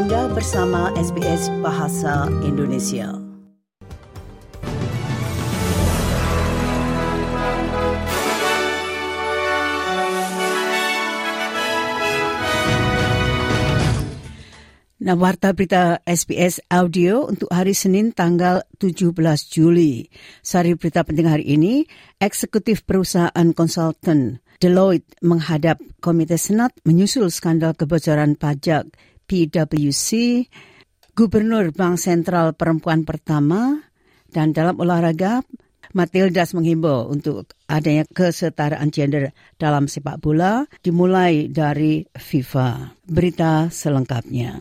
Anda bersama SBS Bahasa Indonesia. Nah, warta berita SBS Audio untuk hari Senin tanggal 17 Juli. Sari berita penting hari ini, eksekutif perusahaan konsultan Deloitte menghadap Komite Senat menyusul skandal kebocoran pajak PwC, Gubernur Bank Sentral Perempuan Pertama, dan dalam olahraga, Matildas menghimbau untuk adanya kesetaraan gender dalam sepak bola dimulai dari FIFA. Berita selengkapnya.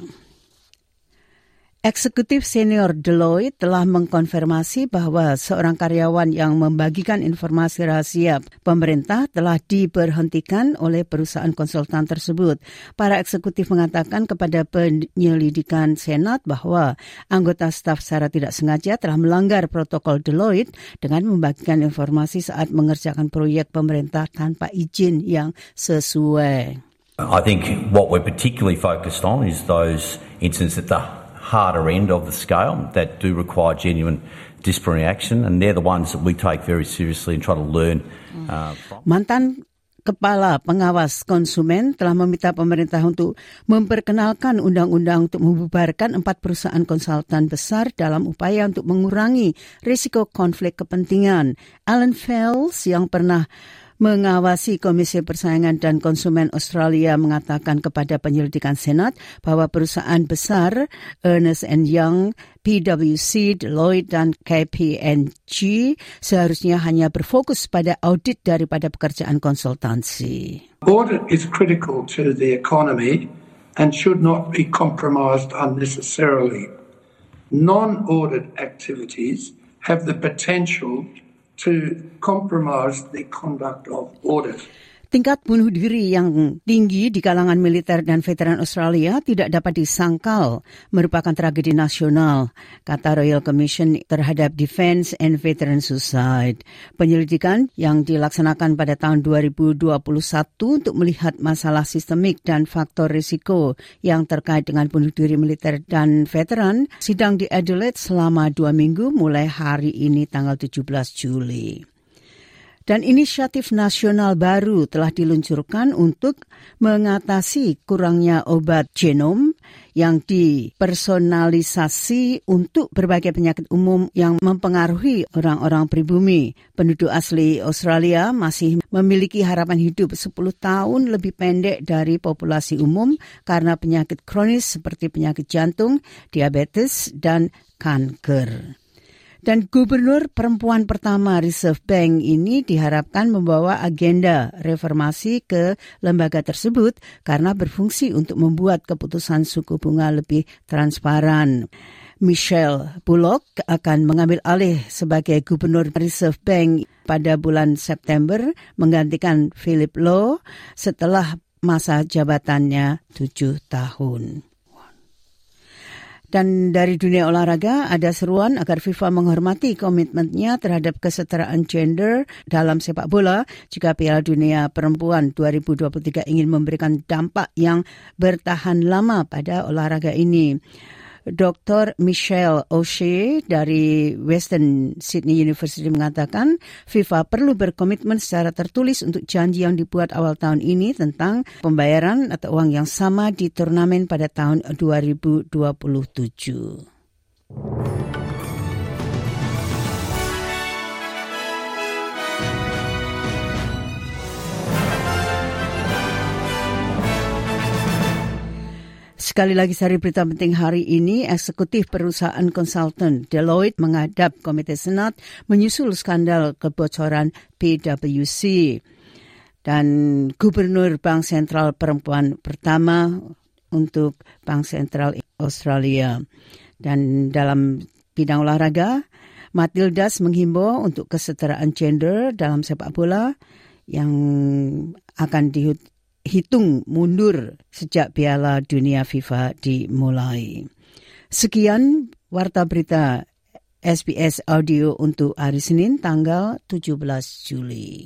Eksekutif senior Deloitte telah mengkonfirmasi bahwa seorang karyawan yang membagikan informasi rahasia pemerintah telah diberhentikan oleh perusahaan konsultan tersebut. Para eksekutif mengatakan kepada penyelidikan Senat bahwa anggota staf secara tidak sengaja telah melanggar protokol Deloitte dengan membagikan informasi saat mengerjakan proyek pemerintah tanpa izin yang sesuai. I think what we're particularly focused on is those incidents that the harder end of the scale that do require genuine disciplinary action, and they're the ones that we take very seriously and try to learn uh, from. Mantan Kepala Pengawas Konsumen telah meminta pemerintah untuk memperkenalkan undang-undang untuk membubarkan empat perusahaan konsultan besar dalam upaya untuk mengurangi risiko konflik kepentingan. Alan Fels yang pernah mengawasi Komisi Persaingan dan Konsumen Australia mengatakan kepada penyelidikan Senat bahwa perusahaan besar Ernest Young, PwC, Deloitte, dan KPNG seharusnya hanya berfokus pada audit daripada pekerjaan konsultansi. Audit is critical to the economy and should not be compromised unnecessarily. Non-audit activities have the potential to compromise the conduct of audit. Tingkat bunuh diri yang tinggi di kalangan militer dan veteran Australia tidak dapat disangkal merupakan tragedi nasional, kata Royal Commission terhadap Defence and Veteran Suicide. Penyelidikan yang dilaksanakan pada tahun 2021 untuk melihat masalah sistemik dan faktor risiko yang terkait dengan bunuh diri militer dan veteran sidang di Adelaide selama dua minggu mulai hari ini tanggal 17 Juli. Dan inisiatif nasional baru telah diluncurkan untuk mengatasi kurangnya obat genom yang dipersonalisasi untuk berbagai penyakit umum yang mempengaruhi orang-orang pribumi. Penduduk asli Australia masih memiliki harapan hidup 10 tahun lebih pendek dari populasi umum karena penyakit kronis seperti penyakit jantung, diabetes, dan kanker. Dan gubernur perempuan pertama Reserve Bank ini diharapkan membawa agenda reformasi ke lembaga tersebut karena berfungsi untuk membuat keputusan suku bunga lebih transparan. Michelle Bullock akan mengambil alih sebagai gubernur Reserve Bank pada bulan September menggantikan Philip Lowe setelah masa jabatannya tujuh tahun. Dan dari dunia olahraga ada seruan agar FIFA menghormati komitmennya terhadap kesetaraan gender dalam sepak bola jika Piala Dunia Perempuan 2023 ingin memberikan dampak yang bertahan lama pada olahraga ini. Dr. Michelle O'Shea dari Western Sydney University mengatakan FIFA perlu berkomitmen secara tertulis untuk janji yang dibuat awal tahun ini tentang pembayaran atau uang yang sama di turnamen pada tahun 2027. Sekali lagi sari berita penting hari ini, eksekutif perusahaan konsultan Deloitte menghadap Komite Senat menyusul skandal kebocoran PwC. Dan Gubernur Bank Sentral Perempuan pertama untuk Bank Sentral Australia. Dan dalam bidang olahraga, Matildas menghimbau untuk kesetaraan gender dalam sepak bola yang akan hitung mundur sejak Piala Dunia FIFA dimulai. Sekian warta berita SBS Audio untuk hari Senin tanggal 17 Juli.